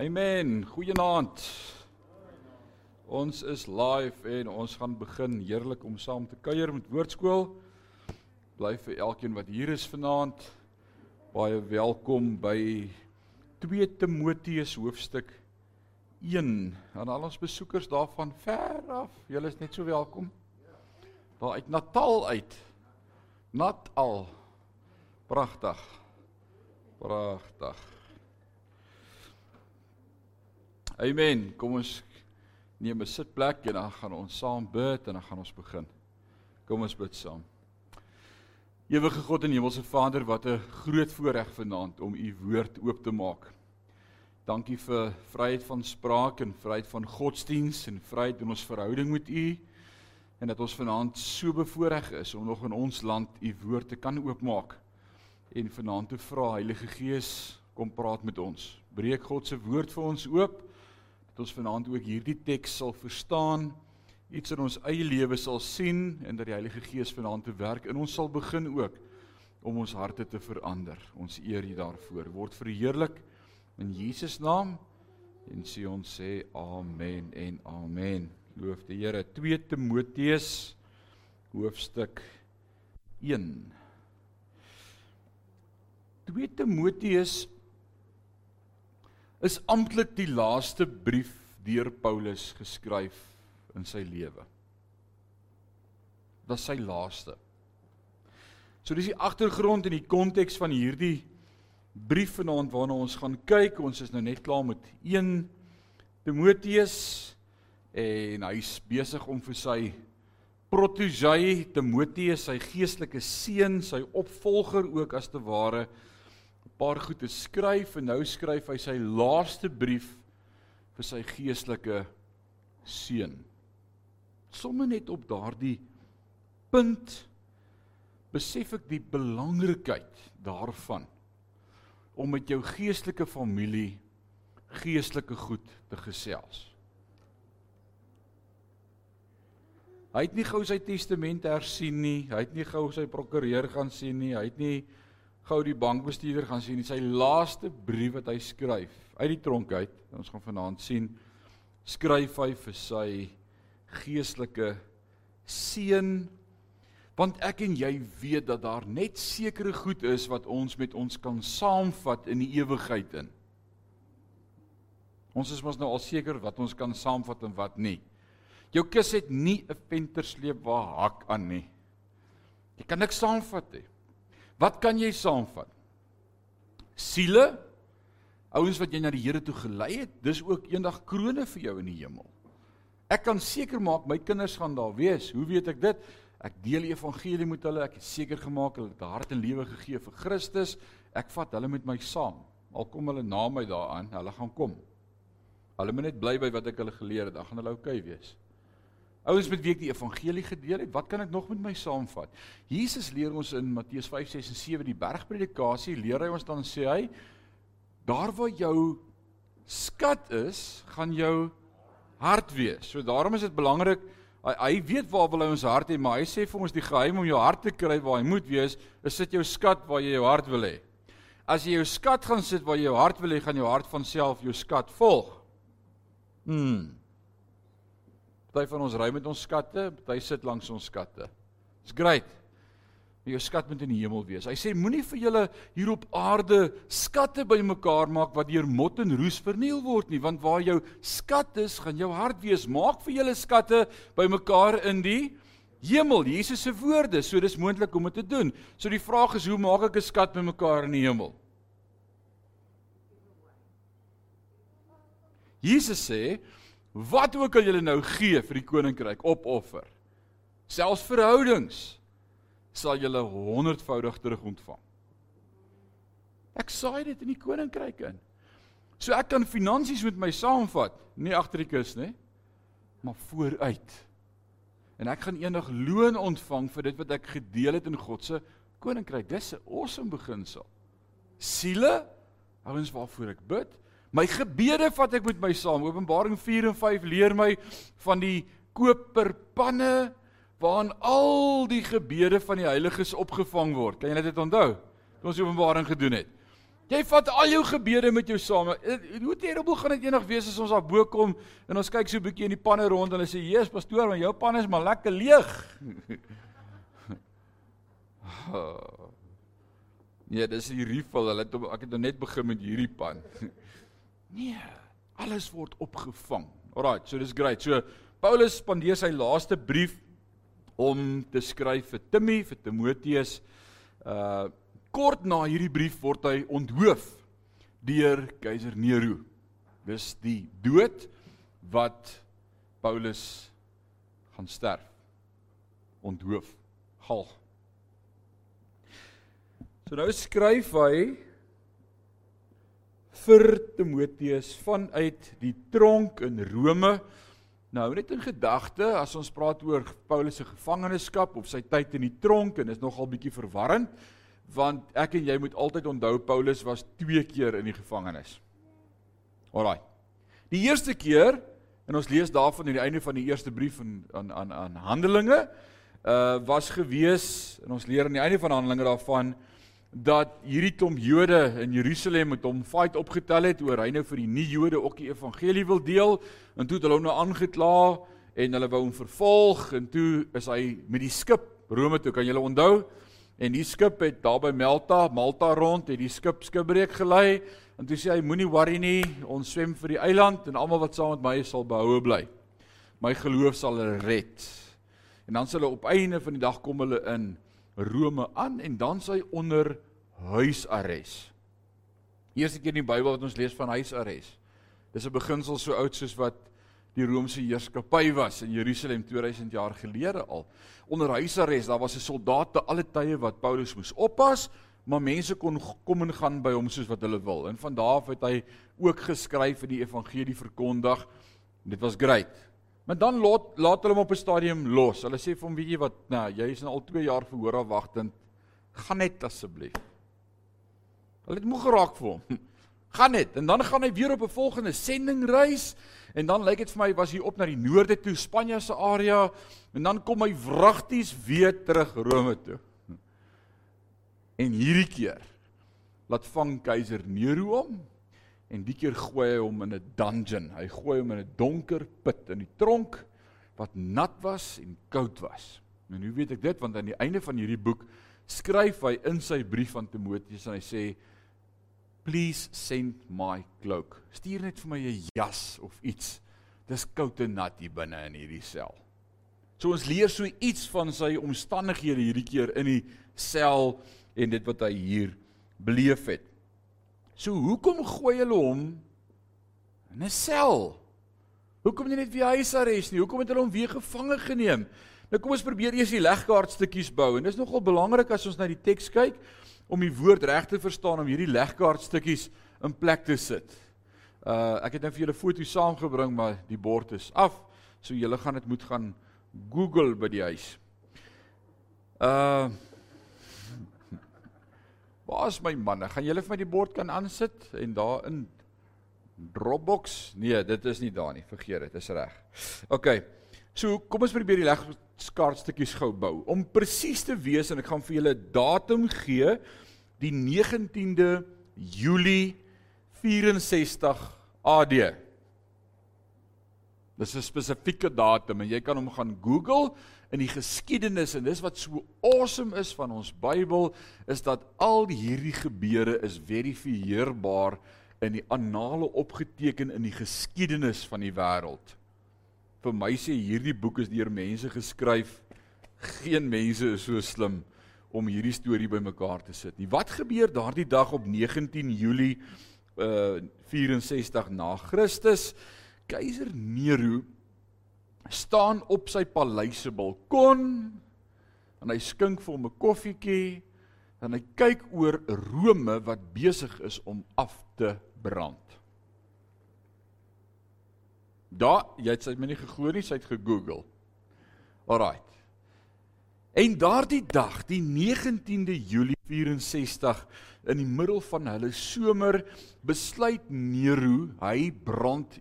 Amen. Goeienaand. Ons is live en ons gaan begin heerlik om saam te kuier met Woordskool. Bly vir elkeen wat hier is vanaand baie welkom by 2 Timoteus hoofstuk 1. Aan al ons besoekers daarvan ver af, julle is net so welkom. Daar uit Natal uit. Natal. Pragtig. Pragtig. Amen. Kom ons neem 'n sitplek en dan gaan ons saam bid en dan gaan ons begin. Kom ons bid saam. Ewige God en Hemelse Vader, wat 'n groot voorreg vanaand om u woord oop te maak. Dankie vir vryheid van spraak en vryheid van godsdiens en vryheid in ons verhouding met u en dat ons vanaand so bevoorreg is om nog in ons land u woord te kan oopmaak en vanaand te vra Heilige Gees kom praat met ons. Breek God se woord vir ons oop dat ons vanaand ook hierdie teks sal verstaan, iets in ons eie lewe sal sien en dat die Heilige Gees vanaand te werk in ons sal begin ook om ons harte te verander. Ons eer U daarvoor. Word verheerlik in Jesus naam en sê ons sê amen en amen. Loof die Here. 2 Timoteus hoofstuk 1. 2 Timoteus is amptelik die laaste brief deur Paulus geskryf in sy lewe. Dit was sy laaste. So dis die agtergrond en die konteks van hierdie brief vanaand waarna ons gaan kyk. Ons is nou net klaar met 1 Timoteus en hy's besig om vir sy protégé Timoteus, sy geestelike seun, sy opvolger ook as te ware paar goed te skryf en nou skryf hy sy laaste brief vir sy geestelike seun. Somme net op daardie punt besef ek die belangrikheid daarvan om met jou geestelike familie geestelike goed te gesels. Hy het nie gou sy testament hersien nie, hy het nie gou sy prokureur gaan sien nie, hy het nie gou die bankbestuurder gaan sien, sy laaste brief wat hy skryf uit die tronk uit, ons gaan vanaand sien, skryf hy vir sy geestelike seun want ek en jy weet dat daar net sekere goed is wat ons met ons kan saamvat in die ewigheid in. Ons is mos nou al seker wat ons kan saamvat en wat nie. Jou kus het nie 'n ventersleep waar hak aan nie. Jy kan niks saamvat nie. Wat kan jy saamvat? Siele, ouens wat jy na die Here toe gelei het, dis ook eendag krones vir jou in die hemel. Ek kan seker maak my kinders gaan daar wees. Hoe weet ek dit? Ek deel die evangelie met hulle. Ek het seker gemaak hulle het hart en lewe gegee vir Christus. Ek vat hulle met my saam. Al kom hulle na my daaraan, hulle gaan kom. Hulle moet net bly by wat ek hulle geleer het. Dan gaan hulle oukei okay wees. Ouens met wie ek die evangelie gedeel het, wat kan ek nog met my saamvat? Jesus leer ons in Matteus 5, 6 en 7 die bergpredikasie, leer hy ons dan sê hy, daar waar jou skat is, gaan jou hart wees. So daarom is dit belangrik hy, hy weet waar wil hy ons hart hê, maar hy sê vir ons die geheim om jou hart te kry waar hy moet wees, is sit jou skat waar jy jou hart wil hê. As jy jou skat gaan sit waar jy jou hart wil hê, gaan jou hart van self jou skat volg. Hmm. Party van ons ry met ons skatte, party sit langs ons skatte. Dis great. Maar jou skat moet in die hemel wees. Hy sê moenie vir julle hier op aarde skatte bymekaar maak wat deur mot en roes verniel word nie, want waar jou skat is, gaan jou hart wees. Maak vir julle skatte bymekaar in die hemel. Jesus se woorde, so dis moontlik om dit te doen. So die vraag is, hoe maak ek 'n skat bymekaar in die hemel? Jesus sê, wat ook al julle nou gee vir die koninkryk opoffer selfs verhoudings sal julle honderdvoudig terug ontvang. Ek saai dit in die koninkryk in. So ek kan finansies met my saamvat nie agter die kus nê maar vooruit. En ek gaan eendag loon ontvang vir dit wat ek gedeel het in God se koninkryk. Dis 'n awesome beginsel. Siele ouens waarvoor ek bid My gebede vat ek met my saam. Openbaring 4 en 5 leer my van die koperpanne waarin al die gebede van die heiliges opgevang word. Kan jy dit onthou? Toe ons Openbaring gedoen het. Jy vat al jou gebede met jou saam. Eh, hoe terrible gaan dit eendag wees as ons daar bo kom en ons kyk so 'n bietjie in die panne rond en hulle sê: "Jesus pastoor, maar jou pan is maar lekker leeg." Nee, dis die refill. Hulle ek het nou net begin met hierdie pan. Nee, alles word opgevang. Alraai, so dis great. So Paulus spandeer sy laaste brief om te skryf vir Timmy, vir Timoteus. Uh kort na hierdie brief word hy onthoof deur keiser Nero. Dis die dood wat Paulus gaan sterf. Onthoof. Galg. So nou skryf hy vir Timoteus vanuit die tronk in Rome. Nou net in gedagte as ons praat oor Paulus se gevangenskap of sy tyd in die tronk en is nogal bietjie verwarrend want ek en jy moet altyd onthou Paulus was 2 keer in die gevangenis. Alraai. Die eerste keer en ons lees daarvan aan die einde van die eerste brief aan aan aan aan Handelinge uh was gewees en ons leer aan die einde van Handelinge daarvan dat hierdie klomp Jode in Jerusalem met hom fight opgetel het oor hy nou vir die nie-Jode ook die evangelie wil deel. En toe het hulle hom nou aangekla en hulle wou hom vervolg en toe is hy met die skip Rome toe kan julle onthou? En die skip het daar by Malta Malta rond het die skip skipbreek gelei en toe sê hy moenie worry nie ons swem vir die eiland en almal wat saam met my sal behoue bly. My geloof sal hulle red. En dan sal hulle op einde van die dag kom hulle in Rome aan en dan sy onder huisarrest. Eerste keer in die Bybel wat ons lees van huisarrest. Dis 'n beginsel so oud soos wat die Romeinse heerskappy was in Jerusalem 2000 jaar gelede al. Onder huisarrest, daar was 'n soldaat te alle tye wat Paulus moes oppas, maar mense kon kom en gaan by hom soos wat hulle wil. En van daardie af het hy ook geskryf en die evangelie verkondig. Dit was great. Maar dan laat laat hulle hom op 'n stadium los. Hulle sê vir hom, weet jy wat, nou, jy is nou al 2 jaar verhoor afwagtend. Gaan net asseblief. Hulle het moeg geraak vir hom. Gaan net en dan gaan hy weer op 'n volgende sendingreis en dan lyk dit vir my was hy op na die noorde toe, Spanje se area en dan kom hy wragties weer terug Rome toe. En hierdie keer laat vang keiser Nero hom en die keer gooi hy hom in 'n dungeon. Hy gooi hom in 'n donker put in die tronk wat nat was en koud was. En hoe weet ek dit? Want aan die einde van hierdie boek skryf hy in sy brief aan Timoteus en hy sê please send my cloak. Stuur net vir my 'n jas of iets. Dis koud en nat hier binne in hierdie sel. So ons leer so iets van sy omstandighede hierdie keer in die sel en dit wat hy hier beleef het. So hoekom gooi hulle hom in 'n sel? Hoekom nie net via huisarrest nie? Hoekom het hulle hom weer gevange geneem? Nou kom ons probeer eers die legkaartstukkies bou en dis nogal belangrik as ons na die teks kyk om die woord reg te verstaan om hierdie legkaartstukkies in plek te sit. Uh ek het nou vir julle foto's saamgebring maar die bord is af. So julle gaan dit moet gaan Google by die huis. Uh Waar is my manne? Gaan julle vir my die bord kan aansit en daarin Dropbox? Nee, dit is nie daar nie. Vergeet dit, is reg. OK. So, kom ons probeer die legkaartstukkies gou bou. Om presies te wees en ek gaan vir julle datum gee, die 19de Julie 64 AD. Dis 'n spesifieke datum en jy kan hom gaan Google in die geskiedenis en dis wat so awesome is van ons Bybel is dat al hierdie gebeure is verifieerbaar in die annale opgeteken in die geskiedenis van die wêreld. Vir my sê hierdie boek is deur mense geskryf. Geen mense is so slim om hierdie storie bymekaar te sit nie. Wat gebeur daardie dag op 19 Julie uh 64 na Christus? Keiser Nero staan op sy paleis se balkon en hy skink vir hom 'n koffietjie en hy kyk oor Rome wat besig is om af te brand. Daar, jy het sy my nie geglo nie, sy het gegoogel. Alraight. En daardie dag, die 19de Julie 64, in die middel van hulle somer, besluit Nero, hy brand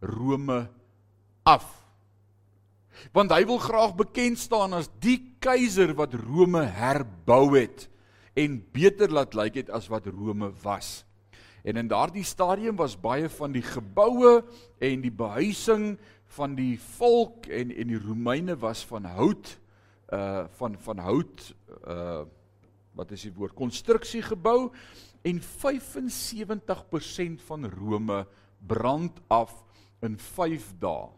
Rome af want hy wil graag bekend staan as die keiser wat Rome herbou het en beter laat lyk het as wat Rome was. En in daardie stadium was baie van die geboue en die behuising van die volk en en die Romeine was van hout uh van van hout uh wat is die woord konstruksie gebou en 75% van Rome brand af in 5 dae.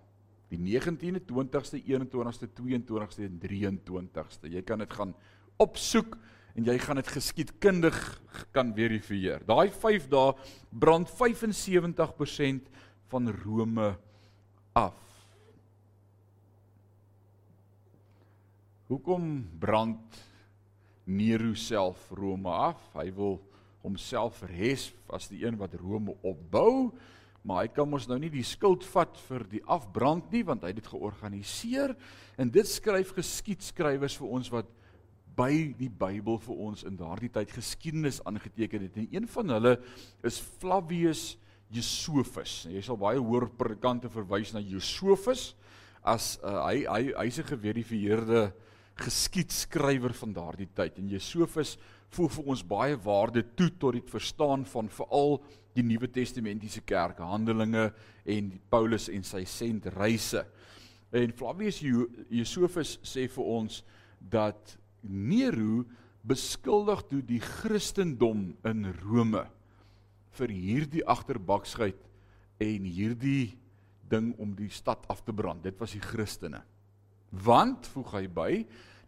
Die 19de, 20ste, 21ste, 22ste en 23ste. Jy kan dit gaan opsoek en jy gaan dit geskiedkundig kan verifieer. Daai 5 dae brand 75% van Rome af. Hoekom brand Nero self Rome af? Hy wil homself verhes as die een wat Rome opbou, maar hy kan mos nou nie die skuld vat vir die afbrand nie want hy het dit georganiseer en dit skryf geskiedskrywers vir ons wat by die Bybel vir ons in daardie tyd geskiedenis aangeteken het. En een van hulle is Flavius Josephus. Jy sal baie hoor predikante verwys na Josephus as uh, hy hy hy's 'n geverifieerde geskiedskrywer van daardie tyd. En Josephus voeg vir ons baie waarde toe tot die verstaan van veral die Nuwe Testamentiese kerk, Handelinge en Paulus en sy sendreise. En Flavius Josephus sê vir ons dat Nero beskuldig toe die Christendom in Rome vir hierdie agterbaksheid en hierdie ding om die stad af te brand. Dit was die Christene. Want voeg hy by,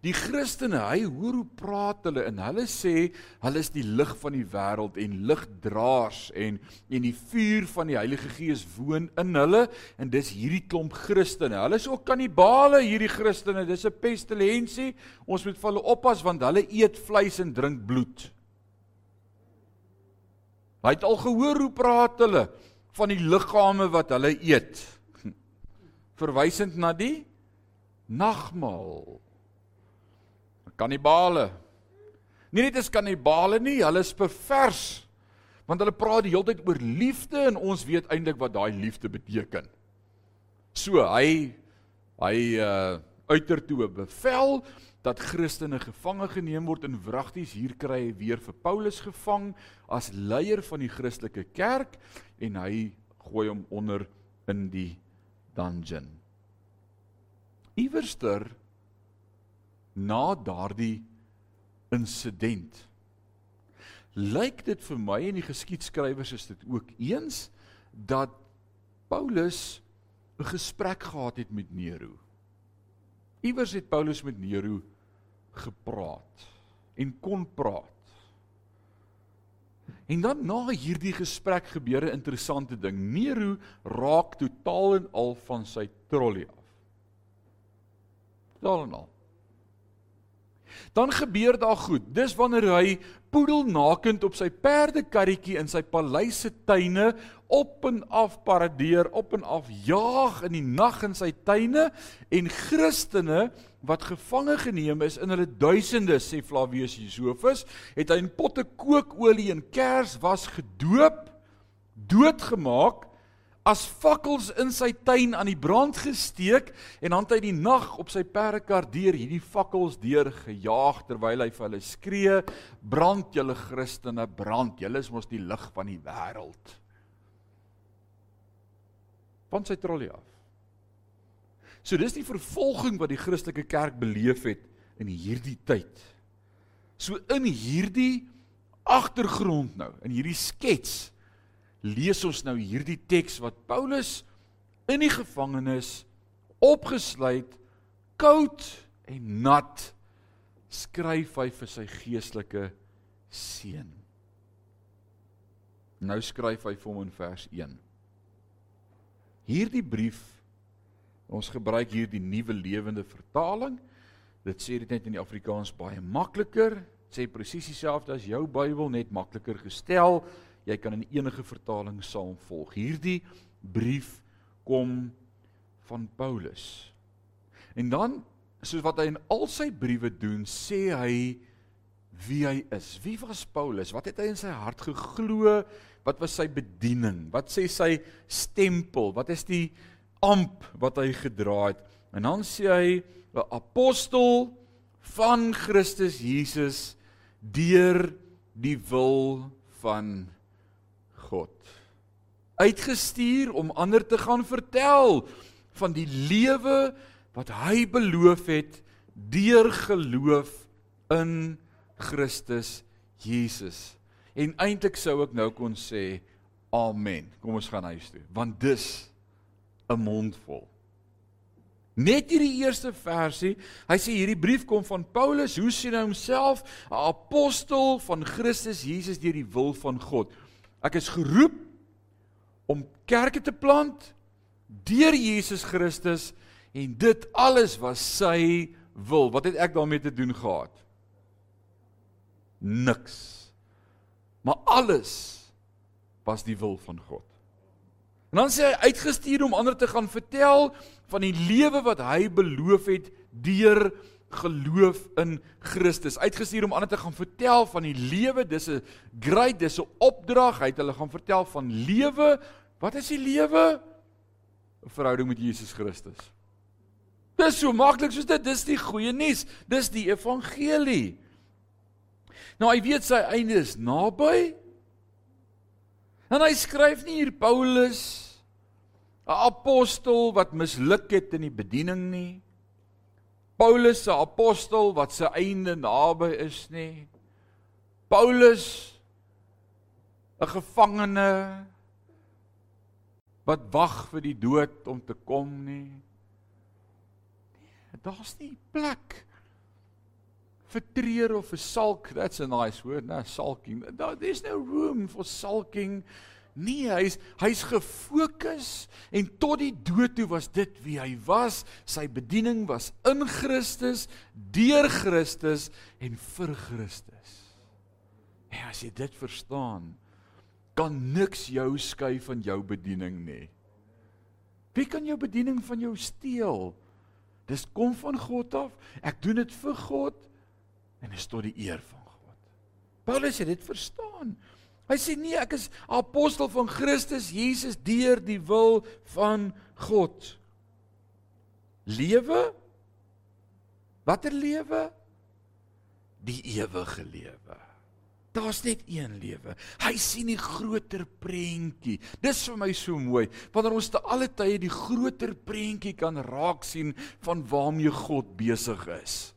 Die Christene, hy hoor hoe praat hulle en hulle sê hulle is die lig van die wêreld en ligdraers en en die vuur van die Heilige Gees woon in hulle en dis hierdie klomp Christene. Hulle is ook kannibale hierdie Christene. Dis 'n pestilensie. Ons moet vir hulle oppas want hulle eet vleis en drink bloed. Hy het al gehoor hoe praat hulle van die liggame wat hulle eet. Verwysend na die nagmaal kannibale. Nie net is kannibale nie, hulle is pervers. Want hulle praat die hele tyd oor liefde en ons weet eintlik wat daai liefde beteken. So hy hy uh uiter toe 'n bevel dat Christene gevange geneem word in wragties. Hier kry hy weer vir Paulus gevang as leier van die Christelike kerk en hy gooi hom onder in die dungeon. Iewerster na daardie insident. Lyk dit vir my en die geskiedskrywers is dit ook eens dat Paulus 'n gesprek gehad het met Nero. Iewers het Paulus met Nero gepraat en kon praat. En dan na hierdie gesprek gebeur 'n interessante ding. Nero raak totaal en al van sy trollie af. Totaal en al dan gebeur daar goed. Dis wanneer hy poedelnakend op sy perdekarretjie in sy paleis se tuine op en af paradeer, op en af jaag in die nag in sy tuine en Christene wat gevange geneem is in hulle duisende sê Flavius Josephus, het hy in potte kookolie en kers was gedoop, doodgemaak as fakkels in sy tuin aan die brand gesteek en dan het hy die nag op sy perdekar deur hierdie fakkels deur gejaag terwyl hy vir hulle skree brand julle Christene brand. Julle is mos die lig van die wêreld. Van sy trollie af. So dis die vervolging wat die Christelike kerk beleef het in hierdie tyd. So in hierdie agtergrond nou in hierdie skets lees ons nou hierdie teks wat Paulus in die gevangenis opgesluit koud en nat skryf hy vir sy geestelike seun. Nou skryf hy vir hom in vers 1. Hierdie brief ons gebruik hier die nuwe lewende vertaling. Dit sê dit net in die Afrikaans baie makliker, sê presies dieselfde as jou Bybel net makliker gestel jy kan in enige vertaling saam volg. Hierdie brief kom van Paulus. En dan soos wat hy in al sy briewe doen, sê hy wie hy is. Wie was Paulus? Wat het hy in sy hart geglo? Wat was sy bediening? Wat sê sy stempel? Wat is die amp wat hy gedra het? En dan sê hy 'n apostel van Christus Jesus deur die wil van God. Uitgestuur om ander te gaan vertel van die lewe wat hy beloof het deur geloof in Christus Jesus. En eintlik sou ek nou kon sê amen. Kom ons gaan huis toe, want dis 'n mondvol. Net hierdie eerste versie, hy sê hierdie brief kom van Paulus, hoe sien hy homself? 'n Apostel van Christus Jesus deur die wil van God. Ek is geroep om kerke te plant deur Jesus Christus en dit alles was sy wil. Wat het ek daarmee te doen gehad? Niks. Maar alles was die wil van God. En dan sê hy uitgestuur om ander te gaan vertel van die lewe wat hy beloof het deur geloof in Christus. Uitgestuur om ander te gaan vertel van die lewe, dis 'n great, dis 'n opdrag. Hy het hulle gaan vertel van lewe. Wat is die lewe? 'n Verhouding met Jesus Christus. Dis so maklik soos dit, dis die goeie nuus. Dis die evangelie. Nou hy weet sy einde is naby. En hy skryf nie hier Paulus 'n apostel wat misluk het in die bediening nie. Paulus se apostel wat sy einde naby is nie. Paulus 'n gevangene wat wag vir die dood om te kom nie. Nee, daar's nie plek vir treur of vir sulk. That's a nice word, no sulking. There's no room for sulking. Nee, hy's hy's gefokus en tot die dood toe was dit wie hy was. Sy bediening was in Christus, deur Christus en vir Christus. En as jy dit verstaan, kan niks jou skei van jou bediening nie. Wie kan jou bediening van jou steel? Dis kom van God af. Ek doen dit vir God en is tot die eer van God. Paulus het dit verstaan. Hy sê nee, ek is apostel van Christus Jesus deur die wil van God. Lewe? Watter lewe? Die ewige lewe. Daar's net een lewe. Hy sien die groter prentjie. Dis vir my so mooi wanneer ons te alle tye die groter prentjie kan raak sien van waarmee God besig is.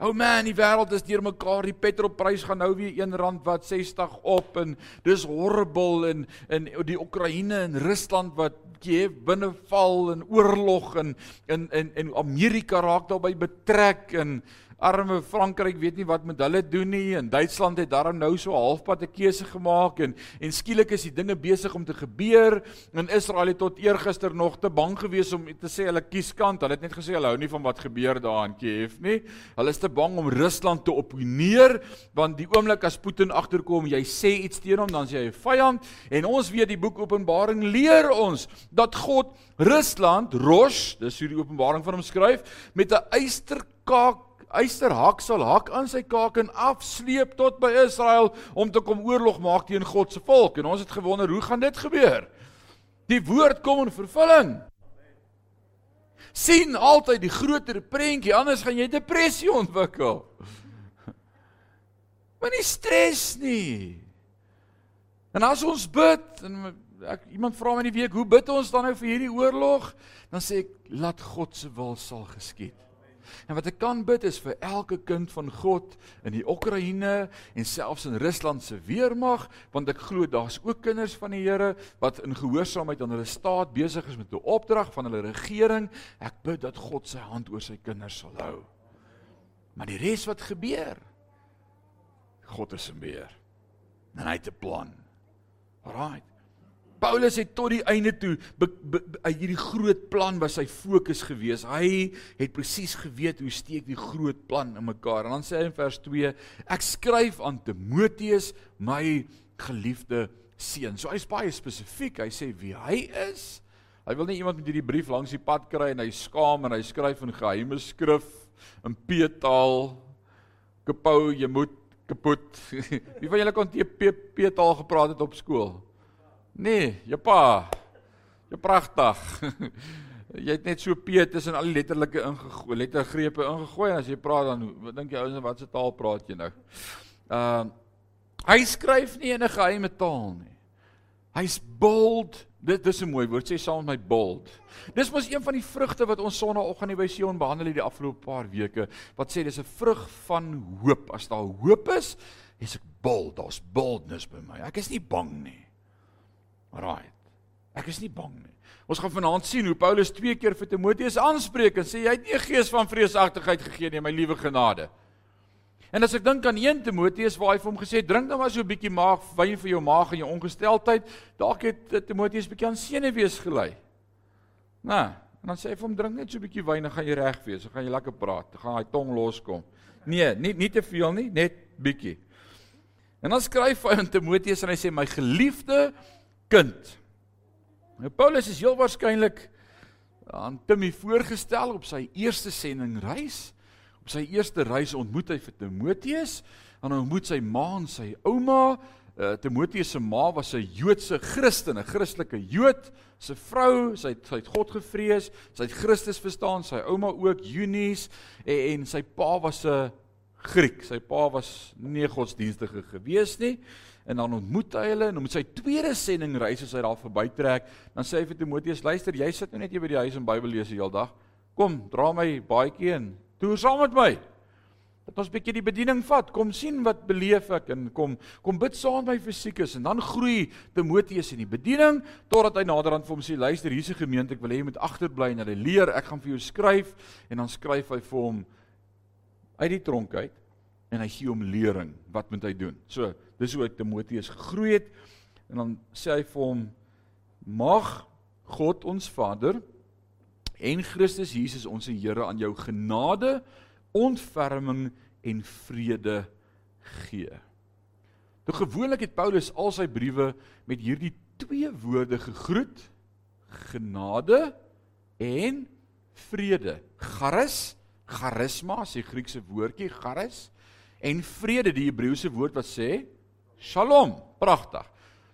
Ou oh man, die wêreld is deurmekaar. Die petrolprys gaan nou weer R1 wat 60 op en dis horrible en in die Oekraïne en Rusland wat Kiev binneval en oorlog en in in en Amerika raak daarbey betrek en arme Frankryk weet nie wat met hulle doen nie en Duitsland het daarom nou so halfpad 'n keuse gemaak en en skielik is die dinge besig om te gebeur en Israel het tot eergister nog te bang gewees om te sê hulle kies kant. Hulle het net gesê hulle hou nie van wat gebeur daar in Kiev nie. Hulle is te bang om Rusland te opponeer want die oomblik as Putin agterkom, jy sê iets teen hom, dan sê hy vyand en ons weet die boek Openbaring leer ons dat God Rusland, Rosh, dis hoe die Openbaring van hom skryf, met 'n eysterkaak eysterhak sal hak aan sy kaak en afsleep tot by Israel om te kom oorlog maak teen God se volk. En ons het gewonder, hoe gaan dit gebeur? Die woord kom in vervulling. sien altyd die groter prentjie, anders gaan jy depressie ontwikkel. Maar nie stres nie. En as ons bid en ek iemand vra my in die week, hoe bid ons dan nou vir hierdie oorlog? Dan sê ek, laat God se wil sal geskied. En wat ek kan bid is vir elke kind van God in die Oekraïne en selfs in Rusland se weermag, want ek glo daar's ook kinders van die Here wat in gehoorsaamheid aan hulle staat besig is met 'n opdrag van hulle regering. Ek bid dat God sy hand oor sy kinders sal hou. Maar die res wat gebeur, God is in beheer. En hy het 'n plan. Alraai. Paulus het tot die einde toe uit hierdie groot plan was sy fokus gewees. Hy het presies geweet hoe steek die groot plan in mekaar. En dan sê hy in vers 2: Ek skryf aan Timoteus, my geliefde seun. So hy's baie spesifiek. Hy sê wie hy is. Hy wil nie iemand met hierdie brief langs die pad kry en hy skaam en hy skryf in geheime skrif in P-taal. Kapou, jy moet kapot. Wie van julle kon P-taal gepraat het op skool? Nee, jou pa. Jou pragtig. jy het net so P tussen al die letterlike ingegooi, lettergrepe ingegooi en as jy praat dan wat dink jy ouens wat se taal praat jy nou? Ehm uh, hy skryf nie in 'n geheime taal nie. Hy's bold. Dit dis 'n mooi woord. Sê saam met my bold. Dis mos een van die vrugte wat ons sonnaandoggend by Sion behandel het die afgelope paar weke. Wat sê dis 'n vrug van hoop. As daar hoop is, is ek bold. Daar's boldness by my. Ek is nie bang nie. Right. Ek is nie bang nie. Ons gaan vanaand sien hoe Paulus twee keer vir Timoteus aanspreek en sê jy het nie 'n gees van vreesagtigheid gegee nie, my liewe genade. En as ek dink aan 1 Timoteus waar hy vir hom gesê drink nou maar so 'n bietjie maag wyn vir jou maag en jou ongesteldheid, dalk het Timoteus bietjie aan senuwees gelei. Nou, en dan sê hy vir hom drink net so 'n bietjie wyn en gaan jy reg wees, dan gaan jy lekker praat, dan gaan hy tong loskom. Nee, nie nie te veel nie, net bietjie. En dan skryf hy aan Timoteus en hy sê my geliefde kind. Nou Paulus is heel waarskynlik aan Timmy voorgestel op sy eerste sendingreis. Op sy eerste reis ontmoet hy vir Timoteus hy ontmoet sy ma en sy ouma. Uh, Timoteus se ma was 'n Joodse Christen, 'n Christelike Jood, sy vrou, sy het, sy het God gevrees, sy het Christus verstaan, sy ouma ook Eunice en, en sy pa was 'n Griek. Sy pa was nie godsdienstige gewees nie. En dan ontmoet hy hulle en om sy tweede sendingreis as hy daar verbytrek, dan sê hy vir Timoteus: "Luister, jy sit nou net hier by die huis en Bybel lees die hele dag. Kom, dra my baadjie in Toe saam met my. Dat ons 'n bietjie die bediening vat. Kom sien wat beleef ek en kom kom bid saam met my fisikus en dan groei Timoteus in die bediening totdat hy naderhand vir hom sê luister hier's 'n gemeente ek wil hê jy moet agterbly en hulle leer ek gaan vir jou skryf en dan skryf hy vir hom uit die tronk uit en hy gee hom lering wat moet hy doen. So dis hoe Timoteus gegroei het en dan sê hy vir hom mag God ons Vader en Christus Jesus ons Here aan jou genade, ontferming en vrede gee. Toe gewoonlik het Paulus al sy briewe met hierdie twee woorde gegroet: genade en vrede. Charis, charisma, is die Griekse woordjie charis en vrede die Hebreëse woord wat sê shalom. Pragtig.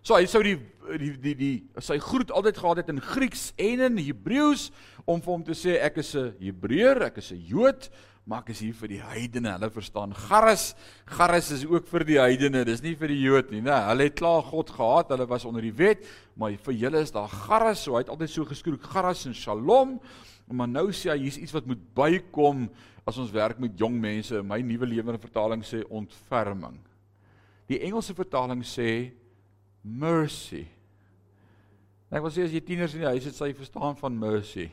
So hy sou die die die die sy groet altyd gehad het in Grieks en in Hebreëus om vir hom te sê ek is 'n Hebreër, ek is 'n Jood, maar ek is hier vir die heidene. Hulle verstaan Garis. Garis is ook vir die heidene. Dis nie vir die Jood nie, né? Hulle het klaar God gehad. Hulle was onder die wet, maar vir julle is daar Garis. So hy het altyd so geskroek Garis en Shalom. Maar nou sê hy hier's iets wat moet bykom as ons werk met jong mense. My nuwe lewende vertaling sê ontferming. Die Engelse vertaling sê mercy. Ek wil sê as jy tieners in die huis het, sal jy verstaan van mercy.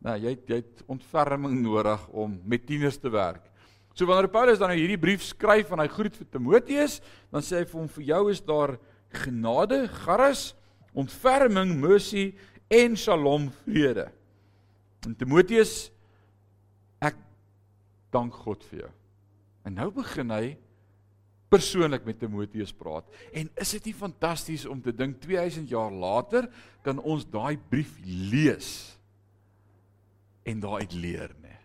Nou, jy het, jy het ontferming nodig om met tieners te werk. So wanneer Paulus dan nou hierdie brief skryf en hy groet vir Timoteus, dan sê hy vir hom vir jou is daar genade, charis, ontferming, mercy en shalom vrede. En Timoteus ek dank God vir jou. En nou begin hy persoonlik met Timoteus praat. En is dit nie fantasties om te dink 2000 jaar later kan ons daai brief lees en daaruit leer, né?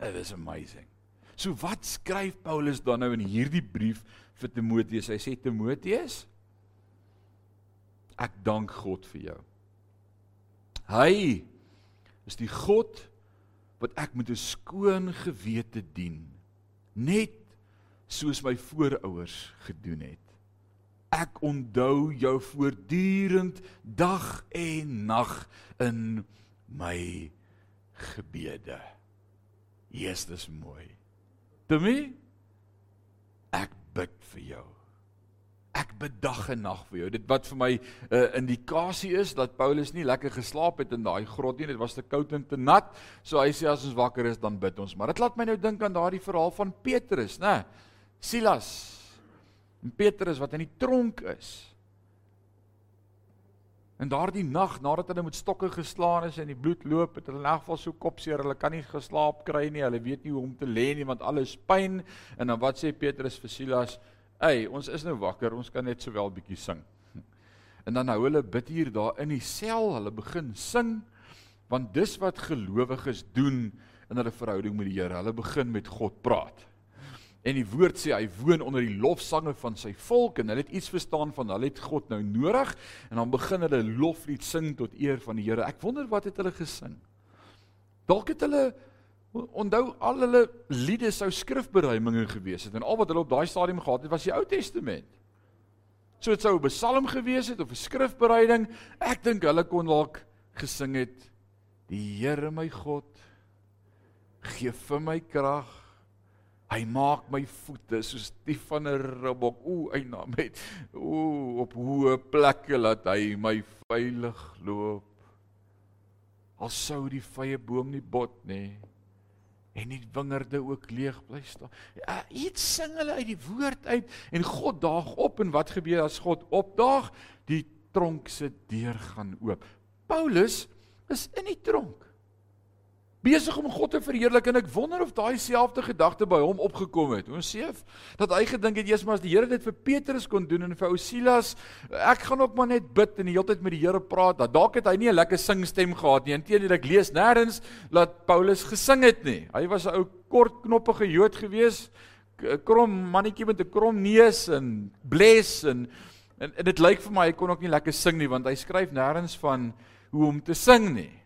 It is amazing. So wat skryf Paulus dan nou in hierdie brief vir Timoteus? Hy sê Timoteus, ek dank God vir jou. Hy is die God wat ek met 'n skoon gewete dien. Net soos my voorouers gedoen het. Ek onthou jou voortdurend dag en nag in my gebede. Jesus, dis mooi. Temmie ek bid vir jou. Ek bid dag en nag vir jou. Dit wat vir my 'n uh, indikasie is dat Paulus nie lekker geslaap het in daai grot nie. Dit was te koud en te nat. So hy sê as ons wakker is, dan bid ons. Maar dit laat my nou dink aan daardie verhaal van Petrus, né? Silas en Petrus wat in die tronk is. En daardie nag nadat hulle met stokke geslaan is en die bloed loop, het hulle in elk geval so kopseer, hulle kan nie geslaap kry nie. Hulle weet nie hoe om te lê nie want alles pyn. En dan wat sê Petrus vir Silas? "Ey, ons is nou wakker, ons kan net sowel bietjie sing." En dan hou hulle bid hier daar in die sel, hulle begin sing want dis wat gelowiges doen in hulle verhouding met die Here. Hulle begin met God praat. En die woord sê hy woon onder die lofsange van sy volk en hulle het iets verstaan van hulle het God nou nodig en dan begin hulle loflied sing tot eer van die Here. Ek wonder wat het hulle gesing? Dalk het hulle onthou al hulle liede sou skrifberuiminge gewees het en al wat hulle op daai stadium gehad het was die Ou Testament. So dit sou 'n psalm gewees het of 'n skrifbereiding. Ek dink hulle kon dalk gesing het: Die Here my God gee vir my krag. Hy maak my voete soos die van 'n ribbok. Ooh, eina met ooh op hoë plekke laat hy my veilig loop. Al sou die vrye boom nie bot nê en die wingerde ook leeg bly staan. Ja, iets sing hulle uit die woord uit en God daag op en wat gebeur as God opdaag? Die tronk se deur gaan oop. Paulus is in die tronk besig om God te verheerlik en ek wonder of daai selfde gedagte by hom opgekom het. Ons sê dat hy gedink het eers maar as die Here dit vir Petrus kon doen en vir ou Silas, ek gaan ook maar net bid en die hele tyd met die Here praat. Dat dalk het hy nie 'n lekker singstem gehad nie. Inteendeel ek lees nêrens dat Paulus gesing het nie. Hy was 'n ou kort knoppige Jood gewees, krom mannetjie met 'n krom neus en bles en, en dit lyk vir my hy kon ook nie lekker sing nie want hy skryf nêrens van hoe om te sing nie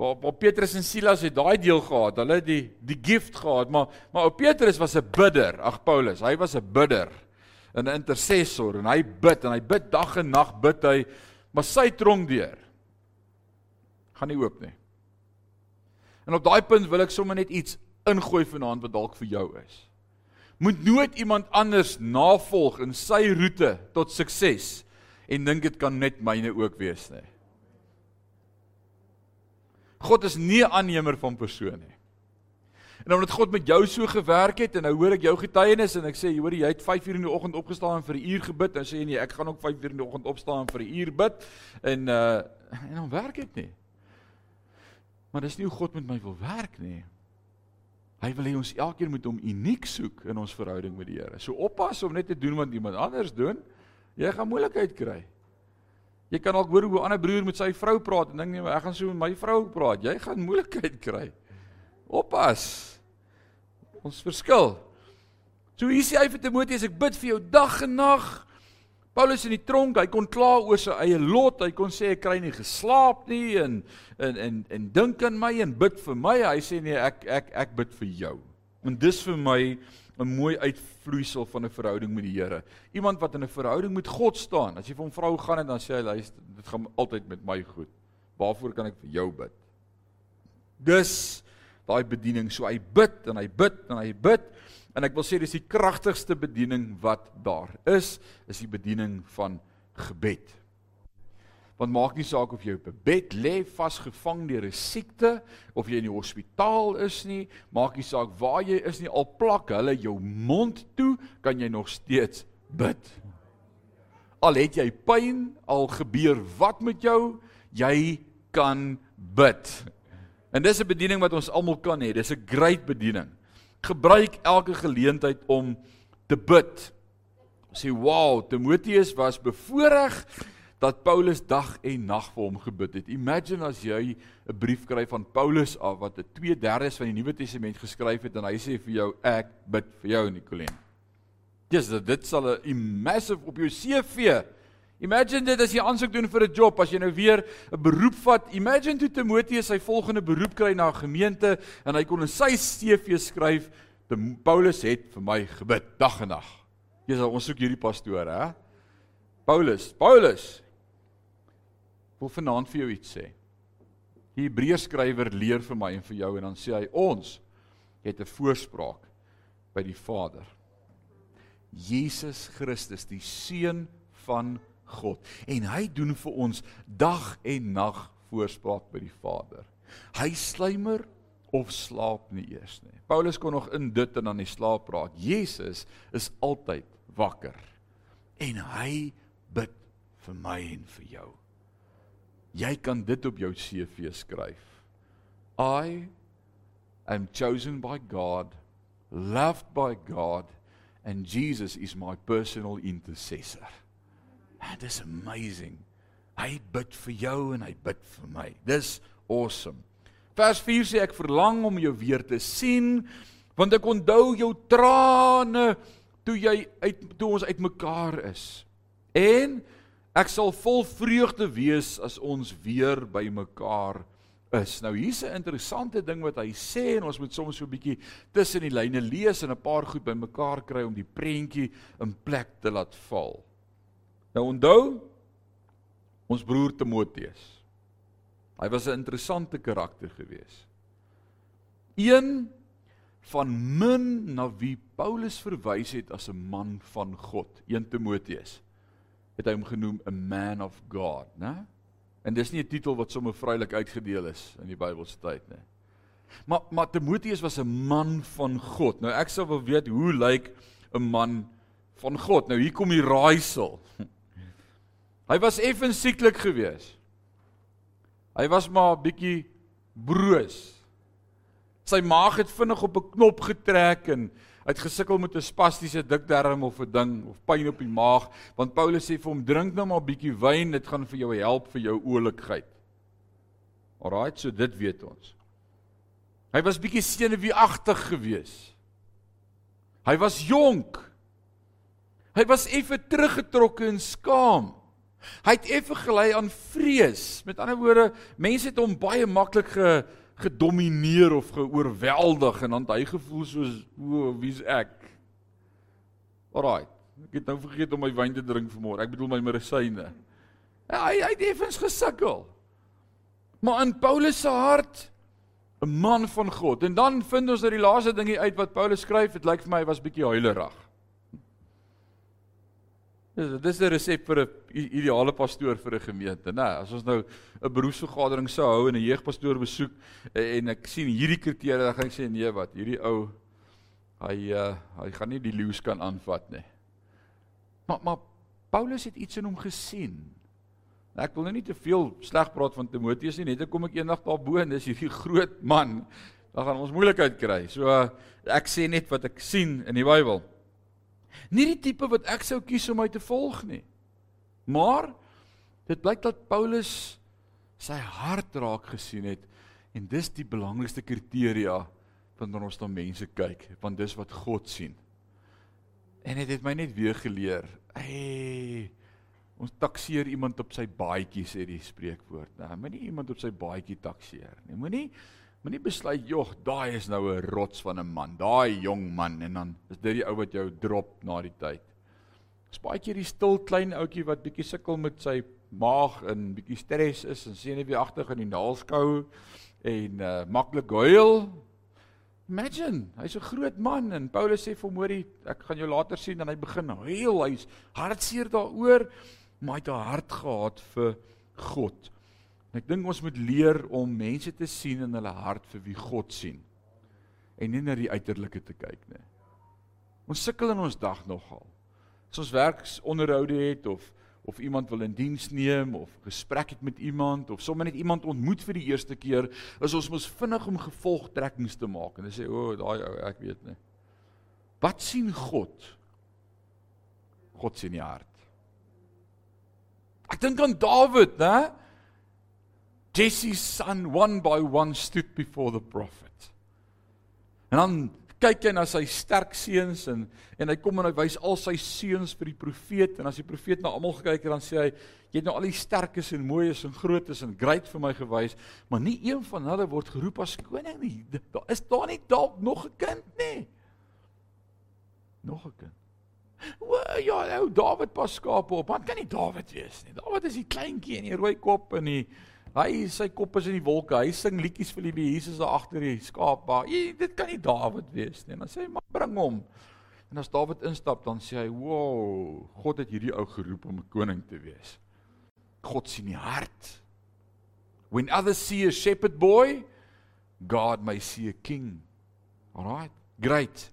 waar, waar Petrus en Silas het daai deel gehad. Hulle het die die gift gehad, maar maar ou Petrus was 'n bidder. Ag Paulus, hy was 'n bidder. 'n intercessor en hy bid en hy bid dag en nag bid hy, maar sy tronk deur. Gaan nie oop nie. En op daai punt wil ek sommer net iets ingooi vanaand wat dalk vir jou is. Moet nooit iemand anders navolg in sy roete tot sukses en dink dit kan net myne ook wees nie. God is nie aannemer van persone nie. En omdat God met jou so gewerk het en nou hoor ek jou getuienis en ek sê hoor jy het 5 uur in die oggend opgestaan en vir 'n uur gebid en sê jy nee ek gaan ook 5 uur in die oggend opstaan en vir 'n uur bid en uh en dan werk dit nie. Maar dis nie hoe God met my wil werk nie. Hy wil hê ons elkeen moet hom uniek soek in ons verhouding met die Here. So oppas om net te doen wat iemand anders doen. Jy gaan moeilikheid kry. Jy kan dalk hoor hoe 'n ander broer met sy vrou praat en dink nee, ek gaan so met my vrou praat. Jy gaan moeilikheid kry. Oppas. Ons verskil. So hier sê hy vir Timoteus, ek bid vir jou dag en nag. Paulus in die tronk, hy kon kla oor sy eie lot. Hy kon sê ek kry nie geslaap nie en en en en dink aan my en bid vir my. Hy sê nee, ek ek ek bid vir jou. En dis vir my 'n mooi uitvloeisel van 'n verhouding met die Here. Iemand wat in 'n verhouding met God staan. As jy vir hom vrou gaan en dan sê hy luister, dit gaan altyd met my goed. Waarvoor kan ek vir jou bid? Dis daai bediening. So hy bid en hy bid en hy bid en ek wil sê dis die kragtigste bediening wat daar is, is die bediening van gebed. Want maak nie saak of jy op 'n bed lê vasgevang deur 'n siekte of jy in die hospitaal is nie, maak nie saak waar jy is nie, al plak hulle jou mond toe, kan jy nog steeds bid. Al het jy pyn, al gebeur wat met jou, jy kan bid. En dis 'n bediening wat ons almal kan hê. Dis 'n great bediening. Gebruik elke geleentheid om te bid. Sê wow, Timoteus was bevoorreg dat Paulus dag en nag vir hom gebid het. Imagine as jy 'n brief kry van Paulus af wat 'n 2/3 van die Nuwe Testament geskryf het en hy sê vir jou ek bid vir jou Nicolien. Dis dat dit sal 'n massive op jou CV. Imagine dit as jy aansoek doen vir 'n job, as jy nou weer 'n beroep vat. Imagine toe Timoteus sy volgende beroep kry na 'n gemeente en hy kon in sy CV skryf, Paulus het vir my gebid dag en nag. Jy sal ons soek hierdie pastoor, hè? Paulus, Paulus, wil vanaand vir jou iets sê. Die Hebreërskrywer leer vir my en vir jou en dan sê hy ons het 'n voorspraak by die Vader. Jesus Christus, die seun van God. En hy doen vir ons dag en nag voorspraak by die Vader. Hy slymer of slaap nie eers nie. Paulus kon nog in dit en dan die slaap praat. Jesus is altyd wakker. En hy bid vir my en vir jou. Jy kan dit op jou CV skryf. I am chosen by God, loved by God and Jesus is my personal intercessor. That is amazing. Hy bid vir jou en hy bid vir my. Dis awesome. Vers 4 sê ek verlang om jou weer te sien want ek onthou jou trane toe jy uit toe ons uitmekaar is. En Ek sal vol vreugde wees as ons weer by mekaar is. Nou hier's 'n interessante ding wat hy sê en ons moet soms so 'n bietjie tussen die lyne lees en 'n paar goed bymekaar kry om die prentjie in plek te laat val. Nou onthou ons broer Timoteus. Hy was 'n interessante karakter gewees. Een van min na wie Paulus verwys het as 'n man van God, 1 Timoteus. Het hy hom genoem 'n man of God, né? En dis nie 'n titel wat sommer vrylik uitgedeel is in die Bybelse tyd nie. Maar maar Timoteus was 'n man van God. Nou ek sou wil weet hoe lyk 'n man van God? Nou hier kom die raaisel. Hy was effens sieklik geweest. Hy was maar 'n bietjie broos. Sy maag het vinnig op 'n knop getrek en hy het gesukkel met 'n spastiese dikdarm of 'n ding of pyn op die maag, want Paulus sê vir hom drink nou maar 'n bietjie wyn, dit gaan vir jou help vir jou oulikheid. Alraai, so dit weet ons. Hy was bietjie senuweeagtig geweest. Hy was jonk. Hy was effe teruggetrokke en skaam. Hy het effe gelei aan vrees. Met ander woorde, mense het hom baie maklik ge, gedomeineer of geoorweldig en dan hy gevoel soos o, wie's ek? Alraai. Ek het nou vergeet om my wyn te drink vanmôre. Ek bedoel my medisyne. Ja, hy hy het effens gesukkel. Maar in Paulus se hart 'n man van God. En dan vind ons dat die laaste ding uit wat Paulus skryf, dit lyk vir my hy was bietjie huilerig. Dis 'n resep vir 'n ideale pastoor vir 'n gemeente, né? As ons nou 'n beroepsvergadering sou hou en 'n jeugpastoor besoek en ek sien hierdie kriteria, dan gaan ek sê nee, wat? Hierdie ou hy uh, hy gaan nie die leeu's kan aanvat nie. Maar maar Paulus het iets in hom gesien. Ek wil nou nie te veel sleg praat van Timoteus nie, net kom ek eendag daarbo en dis hierdie groot man. Dan gaan ons moeilikheid kry. So uh, ek sê net wat ek sien in die Bybel. Nie die tipe wat ek sou kies om my te volg nie. Maar dit blyk dat Paulus sy hart raak gesien het en dis die belangrikste kriteria wanneer ons na mense kyk, want dis wat God sien. En dit het my net weer geleer. Hey, ons takseer iemand op sy baadjie sê die spreekwoord. Nou, moenie iemand op sy baadjie takseer nie. Moenie Moenie besluit, "Jog, daai is nou 'n rots van 'n man, daai jong man" en dan is dit die ou wat jou drop na die tyd. Dis baie keer die stil klein ouetjie wat bietjie sukkel met sy maag en bietjie stres is en agter in die naalskou en uh maklik huil. Imagine, hy's 'n groot man en Paulus sê vir hom, "Hoorie, ek gaan jou later sien" en hy begin huil. Hy's hartseer daaroor, maar hy het 'n hart gehad vir God. En ek dink ons moet leer om mense te sien in hulle hart vir wie God sien en nie na die uiterlike te kyk nie. Ons sukkel in ons dag nogal. As ons werksonderhoude het of of iemand wil in diens neem of gesprek het met iemand of sommer net iemand ontmoet vir die eerste keer, is ons mos vinnig om gevolgtrekkings te maak en sê o, oh, daai ou, ek weet nie. Wat sien God? God sien die hart. Ek dink aan Dawid, né? Jesse's son one by one stood before the prophet. En dan kyk hy na sy sterk seuns en en hy kom en hy wys al sy seuns vir die profeet en as die profeet na almal gekyk het dan sê hy jy het nou al die sterkes en mooies en grootes en great vir my gewys, maar nie een van hulle word geroep as koning nie. Daar is daar nie dalk nog 'n kind nie. Nog 'n kind. O ja, ou Dawid pas skape op. Wat kan nie Dawid wees nie? Dawid is die kleintjie en die rooi kop en die Hy sy kop is in die wolke. Hy sing liedjies vir die Jesus daar agter die skaapba. Dit kan nie Dawid wees nie. Dan sê hy maar bring hom. En as Dawid instap dan sê hy, "Wow, God het hierdie ou geroep om 'n koning te wees." God sien die hart. When others see a shepherd boy, God may see a king. Alright. Great.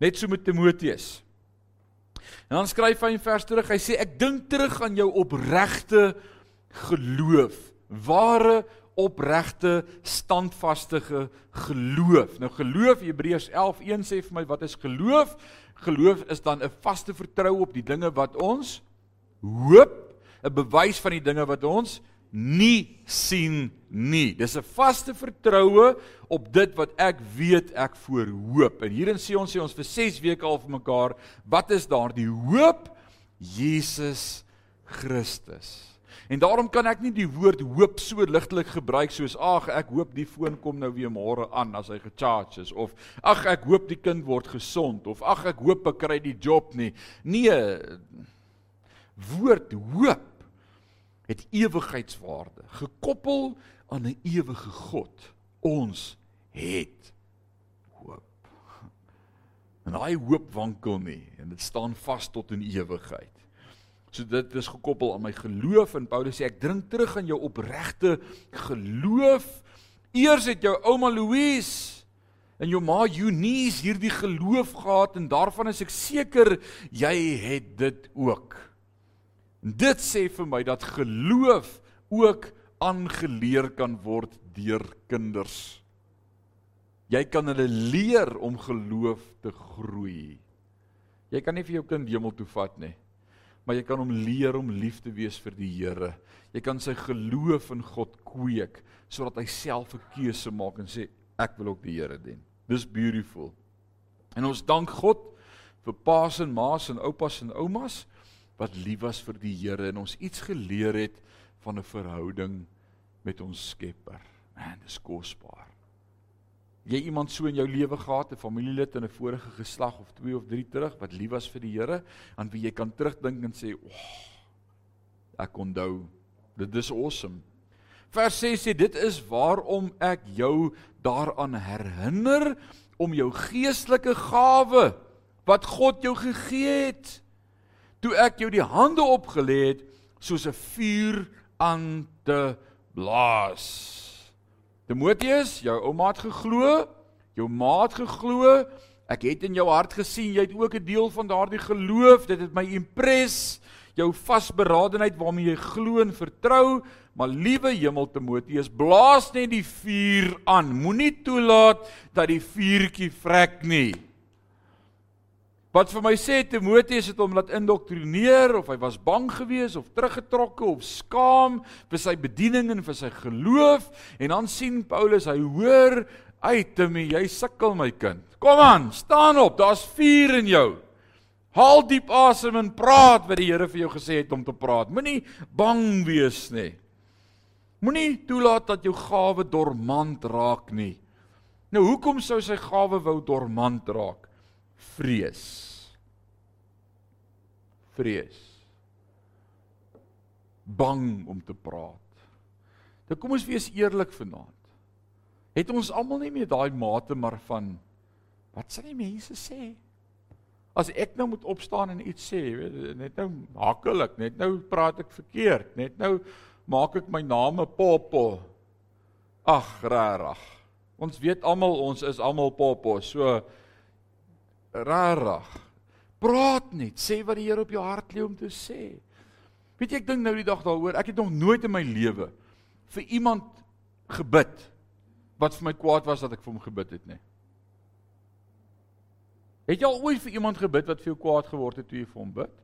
Net so met Timoteus. En dan skryf hy in vers terug. Hy sê ek dink terug aan jou opregte geloof ware opregte standvaste geloof. Nou geloof Hebreërs 11:1 sê vir my wat is geloof? Geloof is dan 'n vaste vertroue op die dinge wat ons hoop, 'n bewys van die dinge wat ons nie sien nie. Dis 'n vaste vertroue op dit wat ek weet ek voor hoop. En hierin sê ons sê ons vir 6 weke al vir mekaar, wat is daardie hoop? Jesus Christus. En daarom kan ek nie die woord hoop so ligtelik gebruik soos ag ek hoop die foon kom nou weer môre aan as hy gecharge is of ag ek hoop die kind word gesond of ag ek hoop ek kry die job nie. Nee. woord hoop het ewigheidswaarde, gekoppel aan 'n ewige God. Ons het hoop. En daai hoop wankel nie en dit staan vas tot in ewigheid. So dit is gekoppel aan my geloof en Paulus sê ek drink terug aan jou opregte geloof. Eers het jou ouma Louise en jou ma Eunice hierdie geloof gehad en daarvan is ek seker jy het dit ook. En dit sê vir my dat geloof ook aangeleer kan word deur kinders. Jy kan hulle leer om geloof te groei. Jy kan nie vir jou kind hemel toe vat nie. Maar jy kan hom leer om lief te wees vir die Here. Jy kan sy geloof in God kweek sodat hy self 'n keuse maak en sê ek wil ook die Here dien. Dis beautiful. En ons dank God vir paas en maas en oupas en oumas wat lief was vir die Here en ons iets geleer het van 'n verhouding met ons Skepper. Man, dis kosbaar. Jy iemand so in jou lewe gehad, 'n familielid in 'n vorige geslag of 2 of 3 terug wat lief was vir die Here, aan wie jy kan terugdink en sê, "Ag, oh, ek onthou. Dit is awesome." Vers 6 sê dit is waarom ek jou daaraan herinner om jou geestelike gawe wat God jou gegee het toe ek jou die hande opgelê het soos 'n vuur aan te blaas. Timoteus, jou ouma het geglo, jou ma het geglo, ek het in jou hart gesien jy het ook 'n deel van daardie geloof, dit het my impress jou vasberadenheid waarmee jy glo en vertrou, maar liewe Hemel Timoteus, blaas net die vuur aan. Moenie toelaat dat die vuurtjie vrek nie. Wat vir my sê Timoteus het hom laat indoktrineer of hy was bang geweest of teruggetrokke of skaam vir sy bediening en vir sy geloof en dan sien Paulus hy hoor uit Timoteus jy sukkel my kind. Kom aan, staan op, daar's vuur in jou. Haal diep asem en praat wat die Here vir jou gesê het om te praat. Moenie bang wees nie. Moenie toelaat dat jou gawe dormant raak nie. Nou hoekom sou sy gawe wou dormant raak? Vrees. Vrees. Bang om te praat. Nou kom ons wees eerlik vanaand. Het ons almal nie meer daai mate maar van wat sal die mense sê? As ek nou moet opstaan en iets sê, weet net nou hakkelik, net nou praat ek verkeerd, net nou maak ek my naam 'n popo. Ag, rarig. Ons weet almal ons is almal popo, so rarig. Praat net, sê wat die Here op jou hart lê om te sê. Weet jy ek dink nou die dag daaroor, ek het nog nooit in my lewe vir iemand gebid wat vir my kwaad was dat ek vir hom gebid het nie. Het jy al ooit vir iemand gebid wat vir jou kwaad geword het toe jy vir hom bid?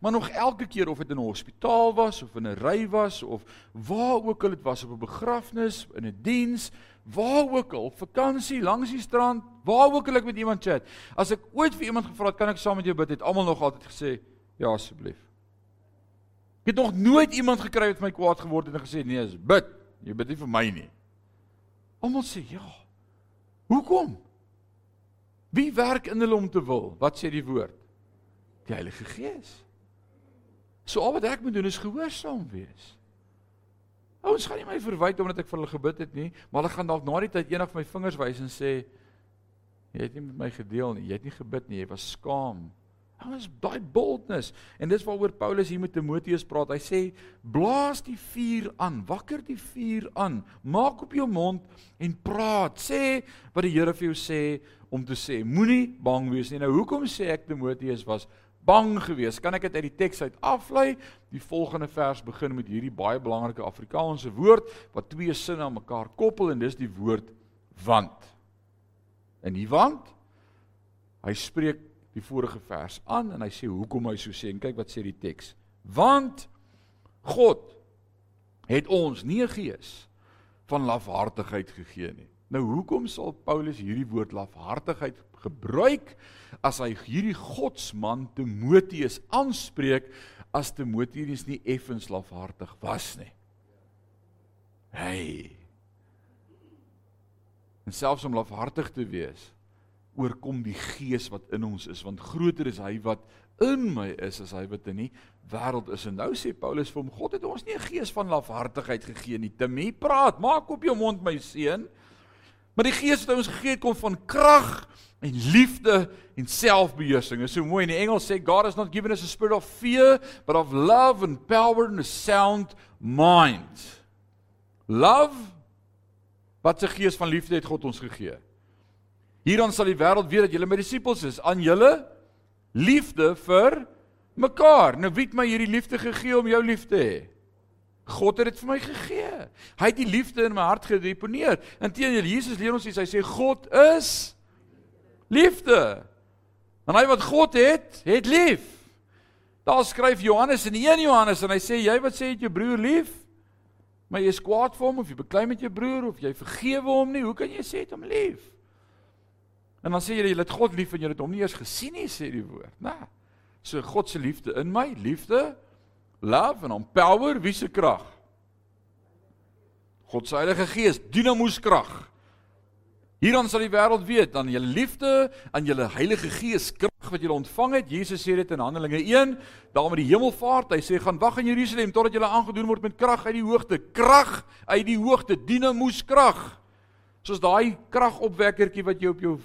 Maar nog elke keer of dit in 'n hospitaal was of in 'n ry was of waar ook al dit was op 'n begrafnis, in 'n diens, waar ook al, op vakansie, langs die strand, waar ook al ek met iemand chat. As ek ooit vir iemand gevra het, kan ek saam met jou bid, het almal nog altyd gesê, ja asseblief. Ek het nog nooit iemand gekry wat my kwaad geword het en gesê nee, is bid. Jy bid nie vir my nie. Almal sê ja. Hoekom? Wie werk in hulle om te wil? Wat sê die woord? Die Heilige Gees. So al wat ek moet doen is gehoorsaam wees. Ouens gaan nie my verwyd omdat ek vir hulle gebid het nie, maar hulle gaan dalk na die tyd eendag my vingers wys en sê jy het nie met my gedeel nie, jy het nie gebid nie, jy was skaam. Ons baie boldness en dis waaroor Paulus hier met Timoteus praat. Hy sê blaas die vuur aan, wakker die vuur aan. Maak op jou mond en praat. Sê wat die Here vir jou sê om te sê. Moenie bang wees nie. Nou hoekom sê ek Timoteus was bang geweest? Kan ek dit uit die teks uit aflei? Die volgende vers begin met hierdie baie belangrike Afrikaanse woord wat twee sinne aan mekaar koppel en dis die woord want. En die want hy spreek die vorige vers aan en hy sê hoekom hy so sê en kyk wat sê die teks. Want God het ons nie 'n gees van lafhartigheid gegee nie. Nou hoekom sal Paulus hierdie woord lafhartigheid gebruik as hy hierdie godsman Timoteus aanspreek as Timoteus nie effens lafhartig was nie. Hey. En selfs om lafhartig te wees oorkom die gees wat in ons is want groter is hy wat in my is as hy wat in die wêreld is en nou sê Paulus vir hom God het ons nie 'n gees van lafhartigheid gegee nie Timmy praat maak op jou mond my seun maar die gees wat ons gegee het kom van krag en liefde en selfbeheersing is so mooi in die Engels sê God has not given us a spirit of fear but of love and power and a sound mind love wat se gees van liefde het God ons gegee Hierdan sal die wêreld weet dat julle my disippels is aan julle liefde vir mekaar. Nou wie het my hierdie liefde gegee om jou lief te hê? God het dit vir my gegee. Hy het die liefde in my hart gedeponeer. Inteendeel Jesus leer ons iets. Hy sê God is liefde. En hy wat God het, het lief. Daar skryf Johannes in 1 Johannes en hy sê jy wat sê het jou broer lief? Maar jy is kwaad vir hom of jy beklei met jou broer of jy vergewe hom nie, hoe kan jy sê het hom lief? En dan sê jy jy het God lief en jy het hom nie eens gesien nie sê die woord, né? So God se liefde in my, liefde, love en on power, wie se krag? God se Heilige Gees, dinamos krag. Hierdan sal die wêreld weet dan julle liefde aan julle Heilige Gees krag wat julle ontvang het. Jesus sê dit in Handelinge 1, daar met die hemelvaart. Hy sê gaan wag in Jerusalem totdat julle aangedoen word met krag uit die hoogte. Krag uit die hoogte, dinamos krag. Soos daai kragopwekkertjie wat jy op jou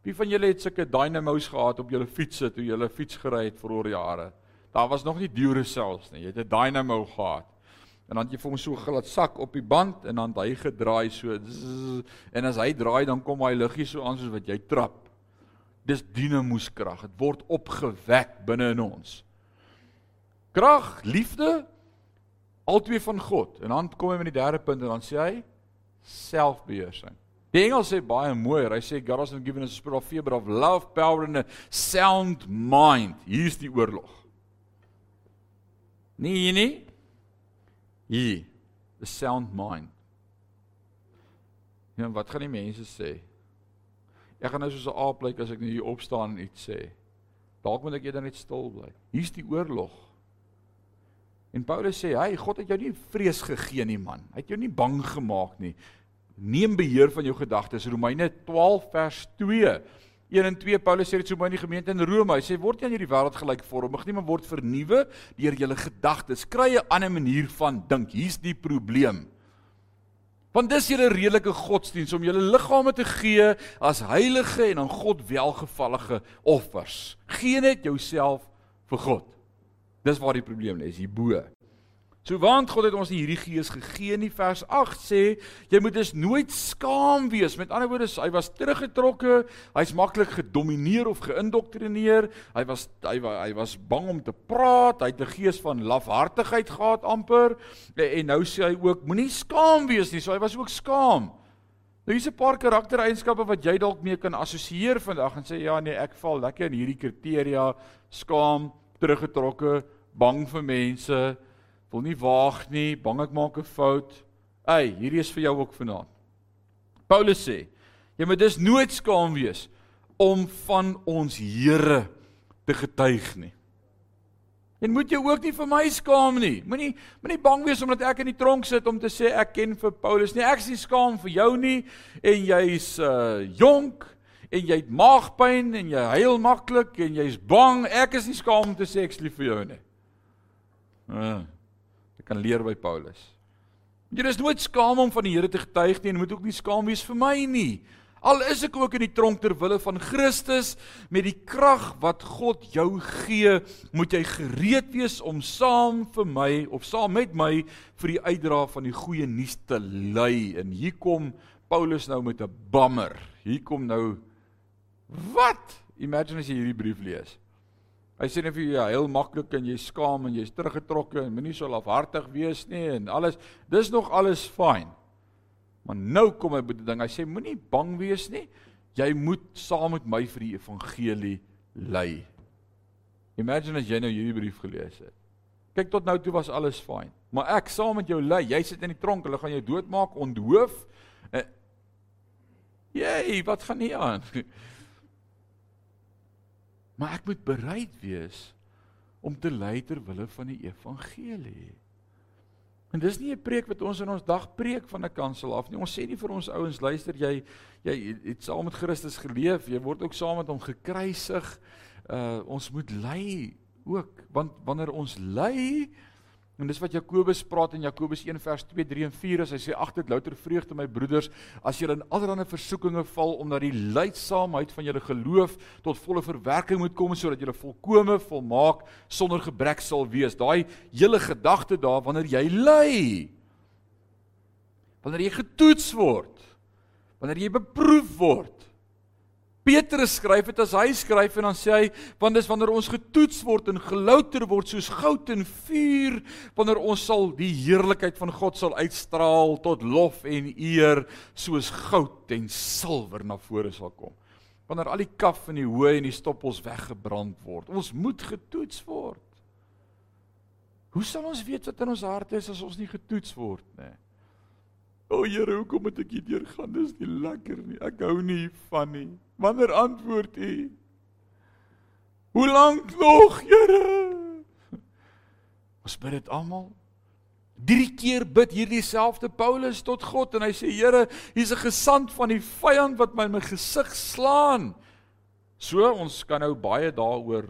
Wie van julle het sulke dynamos gehad op julle fietsse toe julle fiets gery het vir oor jare? Daar was nog nie Duracells nie. Jy het 'n dynamo gehad. En dan het jy vir hom so glad sak op die band en dan hy gedraai so zzz, en as hy draai dan kom hy luggie so aan soos wat jy trap. Dis dinamos krag. Dit word opgewek binne in ons. Krag, liefde, albei van God. En dan kom hy met die derde punt en dan sê hy selfbeheersing. Die Engels sê baie mooi. Hy sê God has given us a spirit of fear but of love, power and a sound mind. Hier's die oorlog. Nee, hier nie. Hier, the sound mind. Ja, wat gaan die mense sê? Ek gaan nou soos 'n aap lyk as ek nou hier opstaan en iets sê. Dalk moet ek eerder net stil bly. Hier's die oorlog. En Paulus sê, "Hy, God het jou nie vrees gegee nie, man. Hy het jou nie bang gemaak nie neem beheer van jou gedagtes. Romeine 12 vers 2. 1 en 2 Paulus sê dit so mooi in die gemeente in Rome. Hy sê word jy aan hierdie wêreld gelykvormig nie, maar word vernuwe deur julle gedagtes. Kry 'n ander manier van dink. Hier's die probleem. Want dis julle redelike godsdiens om julle liggame te gee as heilige en aan God welgevallige offers. Geen net jouself vir God. Dis waar die probleem lê, is hierbo. So want God het ons hierdie gees gegee nie. Vers 8 sê jy moet dus nooit skaam wees. Met ander woorde, hy was teruggetrokke. Hy's maklik gedomeineer of geïndoktrineer. Hy was hy hy was bang om te praat. Hy het 'n gees van lafhartigheid gehad amper. En nou sê hy ook moenie skaam wees nie. So hy was ook skaam. Nou hier's 'n paar karaktereienskappe wat jy dalk mee kan assosieer vandag en sê ja nee, ek val lekker in hierdie kriteria. Skaam, teruggetrokke, bang vir mense wil nie waag nie, bang ek maak 'n fout. Ey, hierdie is vir jou ook vanaand. Paulus sê, jy moet dus nooit skaam wees om van ons Here te getuig nie. En moet jy ook nie vir my skaam nie. Moenie moenie bang wees omdat ek in die tronk sit om te sê ek ken vir Paulus nie. Ek is nie skaam vir jou nie en jy's uh jonk en jy het maagpyn en jy huil maklik en jy's bang. Ek is nie skaam om te sê ek's lief vir jou nie. Uh kan leer by Paulus. Jy is nooit skaam om van die Here te getuig nie en moet ook nie skaam wees vir my nie. Al is ek ook in die tronk ter wille van Christus met die krag wat God jou gee, moet jy gereed wees om saam vir my of saam met my vir die uitdra van die goeie nuus te lei. En hier kom Paulus nou met 'n bammer. Hier kom nou wat? Imagine as jy hierdie brief lees. Hy sê net vir jou ja, heel maklik en jy skaam en jy's teruggetrokke en moenie so lafhartig wees nie en alles. Dis nog alles fyn. Maar nou kom hy by die ding. Hy sê moenie bang wees nie. Jy moet saam met my vir die evangelie lei. Imagine as jy nou hierdie brief gelees het. Kyk tot nou toe was alles fyn. Maar ek saam met jou lei. Jy sit in die tronk. Hulle gaan jou doodmaak, onthoof. Uh, Jy, wat gaan nie aan? Maar ek moet bereid wees om te lei ter wille van die evangelie. En dis nie 'n preek wat ons in ons dag preek van 'n kansel af nie. Ons sê nie vir ons ouens luister jy jy het saam met Christus geleef, jy word ook saam met hom gekruisig. Uh ons moet ly ook want wanneer ons ly En dis wat Jakobus praat in Jakobus 1 vers 2, 3 en 4 as hy sê ag dit louter vreugde my broeders as julle in allerlei versoekinge val omdat die lydsaamheid van julle geloof tot volle verwerking moet kom sodat julle volkome volmaak sonder gebrek sal wees. Daai hele gedagte daar wanneer jy ly. Wanneer jy getoets word. Wanneer jy beproef word. Petrus skryf dit as hy skryf en dan sê hy want dis wanneer ons getoets word en gelouter word soos goud en vuur wanneer ons sal die heerlikheid van God sal uitstraal tot lof en eer soos goud en silwer na vore sal kom. Wanneer al die kaf en die hoë en die stoppels weggebrand word. Ons moet getoets word. Hoe sal ons weet wat in ons harte is as ons nie getoets word nie? O Here, hoekom moet ek hierdeur gaan? Dis nie lekker nie. Ek hou nie van nie. Wanneer antwoord U? Hoe lank nog, Here? Ons bid dit almal. Drie keer bid hierdie selfde Paulus tot God en hy sê Here, hier's 'n gesant van die vyand wat my in my gesig slaan. So ons kan nou baie daaroor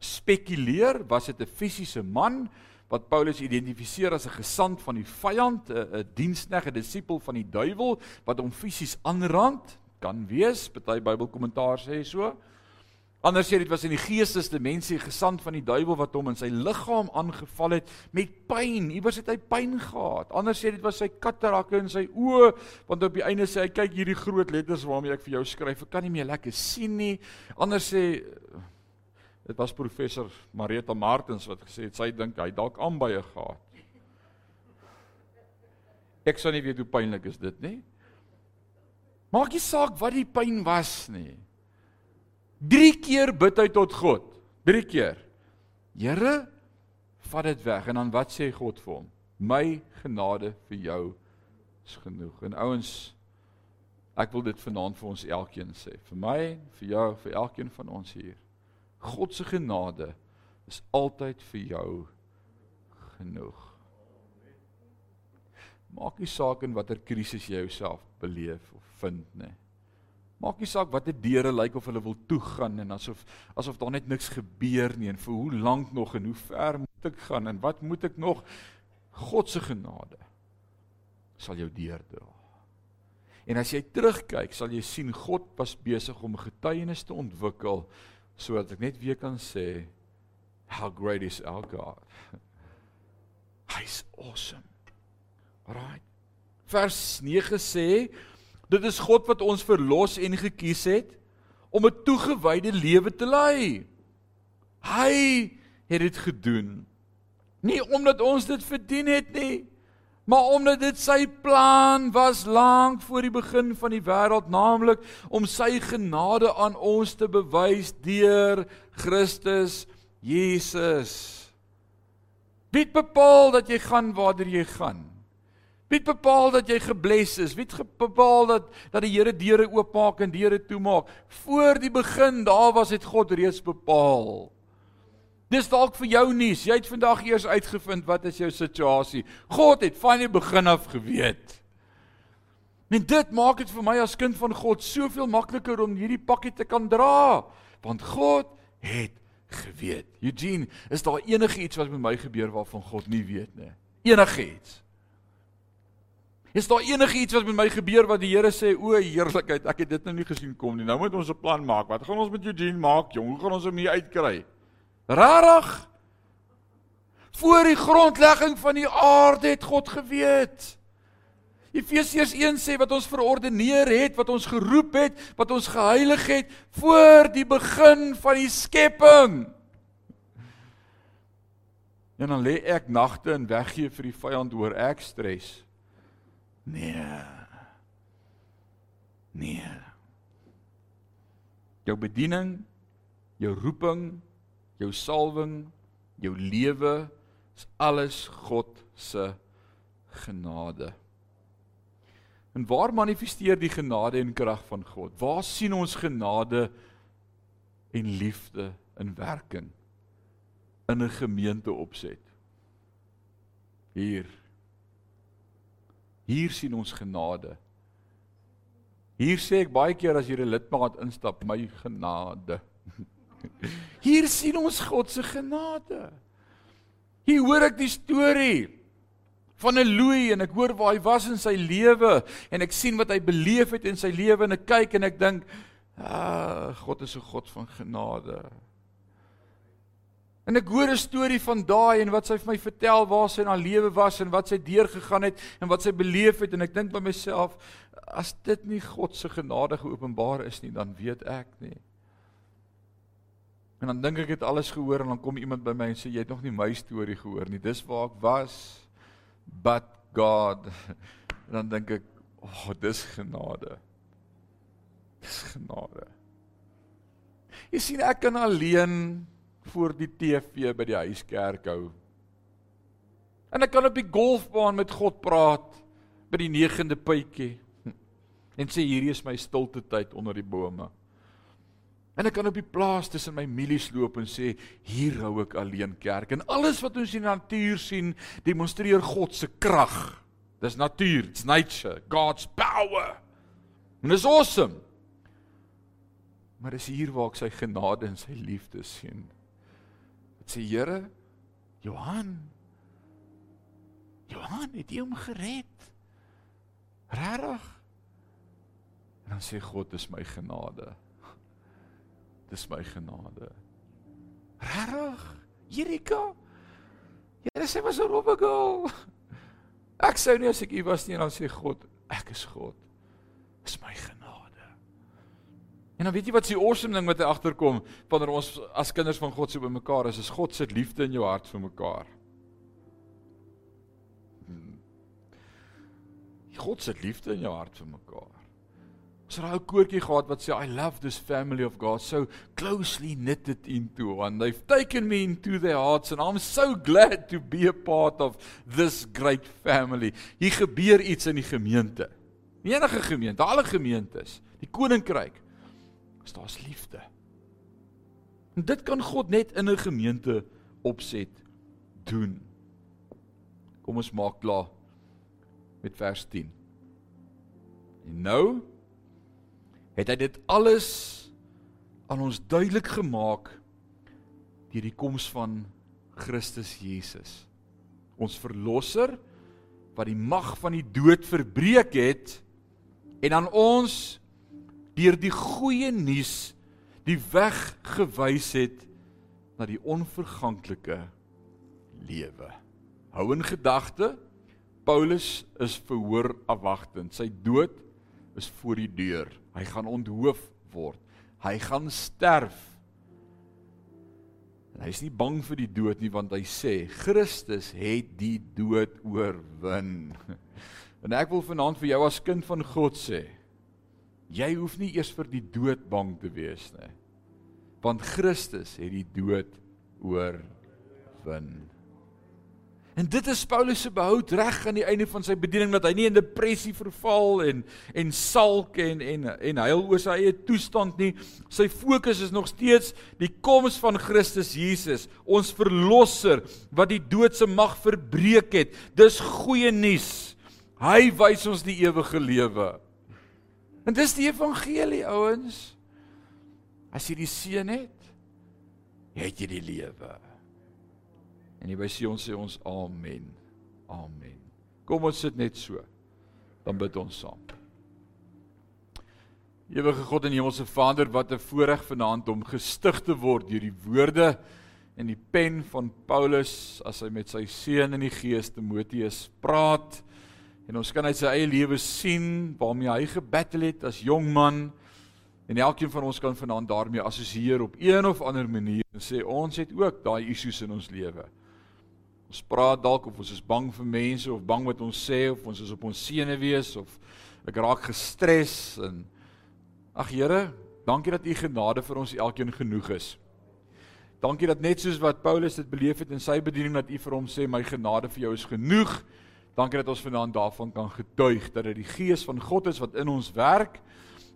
spekuleer, was dit 'n fisiese man? wat Paulus identifiseer as 'n gesant van die vyand, 'n dienskneg, 'n disipel van die duiwel wat hom fisies aanrand, kan wees, party Bybelkommentaar sê so. Anders sê dit was in die 'n gesant van die duiwel wat hom in sy liggaam aangeval het met pyn. Iewers het hy pyn gehad. Anders sê dit was sy katarakke in sy oë, want op die einde sê hy kyk hierdie groot letters waarmee ek vir jou skryf, ek kan nie meer lekker sien nie. Anders sê Dit was professor Marita Martens wat gesê het sy dink hy dalk aanbye gehad. Ek sou nie weet hoe pynlik is dit nie. Maak nie saak wat die pyn was nie. 3 keer bid hy tot God. 3 keer. Here, vat dit weg en dan wat sê God vir hom? My genade vir jou is genoeg. En ouens, ek wil dit vanaand vir ons elkeen sê. Vir my, vir jou, vir elkeen van ons hier. God se genade is altyd vir jou genoeg. Maak nie saak in watter krisis jy jouself beleef of vind nie. Maak nie saak watter deure lyk of hulle wil toegaan en asof asof daar net niks gebeur nie en vir hoe lank nog en hoe ver moet ek gaan en wat moet ek nog God se genade sal jou deurdra. En as jy terugkyk, sal jy sien God was besig om getuienis te ontwikkel sodat ek net weer kan sê how great is our God. Hy's awesome. Right. Vers 9 sê dit is God wat ons verlos en gekies het om 'n toegewyde lewe te lei. Hy het dit gedoen. Nie omdat ons dit verdien het nie, maar omdat dit sy plan was lank voor die begin van die wêreld, naamlik om sy genade aan ons te bewys deur Christus Jesus. Wie bepaal dat jy gaan waar jy gaan? Wie bepaal dat jy gebless is? Wie bepaal dat dat die Here deure oopmaak en deure toemaak? Voor die begin, daar was dit God reeds bepaal. Dis dalk vir jou nuus. Jy het vandag eers uitgevind wat is jou situasie. God het van die begin af geweet. En dit maak dit vir my as kind van God soveel makliker om hierdie pakkie te kan dra, want God het geweet. Eugene, is daar enigiets wat met my gebeur waarvan God nie weet nie? Enigiets. Is daar enigiets wat met my gebeur wat die Here sê, o heerlikheid, ek het dit nou nie gesien kom nie. Nou moet ons 'n plan maak. Wat gaan ons met Eugene maak, jong? Hoe gaan ons hom hier uitkry? Rarig. Voor die grondlegging van die aarde het God geweet. Efesiërs 1 sê wat ons verordeneer het, wat ons geroep het, wat ons geheilig het voor die begin van die skepping. En dan lê ek nagte en weggee vir die vyand oor ek stres. Nee. Nee. Jou bediening, jou roeping, jou salwing, jou lewe is alles God se genade. En waar manifesteer die genade en krag van God? Waar sien ons genade en liefde in werking in 'n gemeente opset? Hier Hier sien ons genade. Hier sê ek baie keer as jy 'n lidmaat instap, my genade. Hier sien ons God se genade. Hier hoor ek die storie van 'n Louis en ek hoor waar hy was in sy lewe en ek sien wat hy beleef het in sy lewe en ek kyk en ek dink, "Ah, God is 'n God van genade." En ek hoor 'n storie van daai en wat sy vir my vertel waar sy in haar lewe was en wat sy deurgegaan het en wat sy beleef het en ek dink by myself, as dit nie God se genade geopenbaar is nie, dan weet ek nie. En dan dink ek het alles gehoor en dan kom iemand by my en sê jy het nog nie my storie gehoor nie. Dis waar ek was. But God. En dan dink ek, "O, oh, dis genade." Dis genade. Jy sien ek kan alleen voor die TV by die huiskerk hou. En ek kan op die golfbaan met God praat by die 9de pypie en sê hierdie is my stilte tyd onder die bome. En ek kan op die plaas tussen my mielies loop en sê hier hou ek alleen kerk. En alles wat ons in die natuur sien, demonstreer God se krag. Dis natuur, it's nature, God's power. En dis awesome. Maar dis hier waar ek sy genade en sy liefde sien. Sê Here, Johan Johan het hom gered. Regtig? En dan sê God, dis my genade. Dis my genade. Regtig? Erika? Here sê was 'n robbe girl. Ek sou nie as ek u was nie en dan sê God, ek is God. Dis my genade. En dan weet jy wat se awesome ding wat hy agterkom wanneer ons as kinders van God so by mekaar is, is God se liefde in jou hart vir mekaar. Hmm. God se liefde in jou hart vir mekaar. Ons het 'n ou koortjie gehad wat sê I love this family of God so closely knitted into and they've taken me into their hearts and I'm so glad to be a part of this great family. Hier gebeur iets in die gemeente. Nie enige gemeente, alle gemeentes, die koninkryk. Is daar's liefde. En dit kan God net in 'n gemeente opset doen. Kom ons maak klaar met vers 10. En nou het hy dit alles aan ons duidelik gemaak deur die koms van Christus Jesus. Ons verlosser wat die mag van die dood verbreek het en aan ons deur die goeie nuus die weg gewys het na die onverganklike lewe. Hou in gedagte Paulus is verhoor afwagtend. Sy dood is voor die deur. Hy gaan onthoof word. Hy gaan sterf. En hy is nie bang vir die dood nie want hy sê Christus het die dood oorwin. En ek wil vanaand vir jou as kind van God sê, jy hoef nie eers vir die dood bang te wees nie. Want Christus het die dood oorwin. En dit is Paulus se behoud reg aan die einde van sy bediening dat hy nie in depressie verval en en sulk en en en huil oor sy eie toestand nie. Sy fokus is nog steeds die koms van Christus Jesus, ons verlosser wat die dood se mag verbreek het. Dis goeie nuus. Hy wys ons die ewige lewe. En dis die evangelie, ouens. As jy die seën het, het jy die lewe. En hier by Sion sê ons amen. Amen. Kom ons sit net so. Dan bid ons saam. Ewige God en Hemelse Vader, wat 'n voorreg vanaand om gestig te word deur die woorde en die pen van Paulus as hy met sy seun in die gees Timoteus praat. En ons kan uit sy eie lewe sien waarmee hy gebattle het as jong man. En elkeen van ons kan vanaand daarmee assosieer op een of ander manier en sê ons het ook daai issues in ons lewe. Ons praat dalk of ons is bang vir mense of bang wat ons sê of ons is op ons senuwees of ek raak gestres en ag Here, dankie dat u genade vir ons elkeen genoeg is. Dankie dat net soos wat Paulus dit beleef het in sy bediening dat u vir hom sê my genade vir jou is genoeg. Dankie dat ons vanaand daarvan kan getuig dat dit die gees van God is wat in ons werk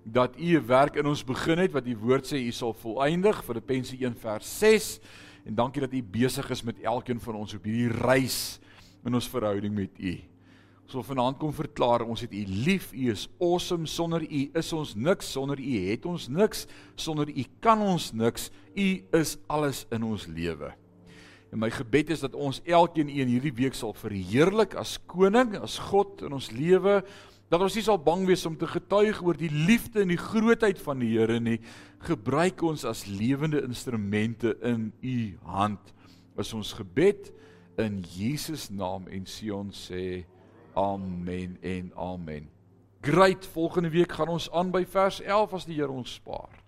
dat u 'n werk in ons begin het wat u woord sê u sal volëindig Filippense 1 vers 6 En dankie dat U besig is met elkeen van ons op hierdie reis in ons verhouding met U. Ons wil vanaand kom verklaar ons het U lief. U is awesome. Sonder U is ons niks. Sonder U het ons niks. Sonder U kan ons niks. U is alles in ons lewe. En my gebed is dat ons elkeen een hierdie week sal verheerlik as koning, as God in ons lewe. Dat ons nie sal bang wees om te getuig oor die liefde en die grootheid van die Here nie. Gebruik ons as lewende instrumente in U hand. Is ons gebed in Jesus naam en Sion sê amen en amen. Great, volgende week gaan ons aan by vers 11 as die Here ons spaar.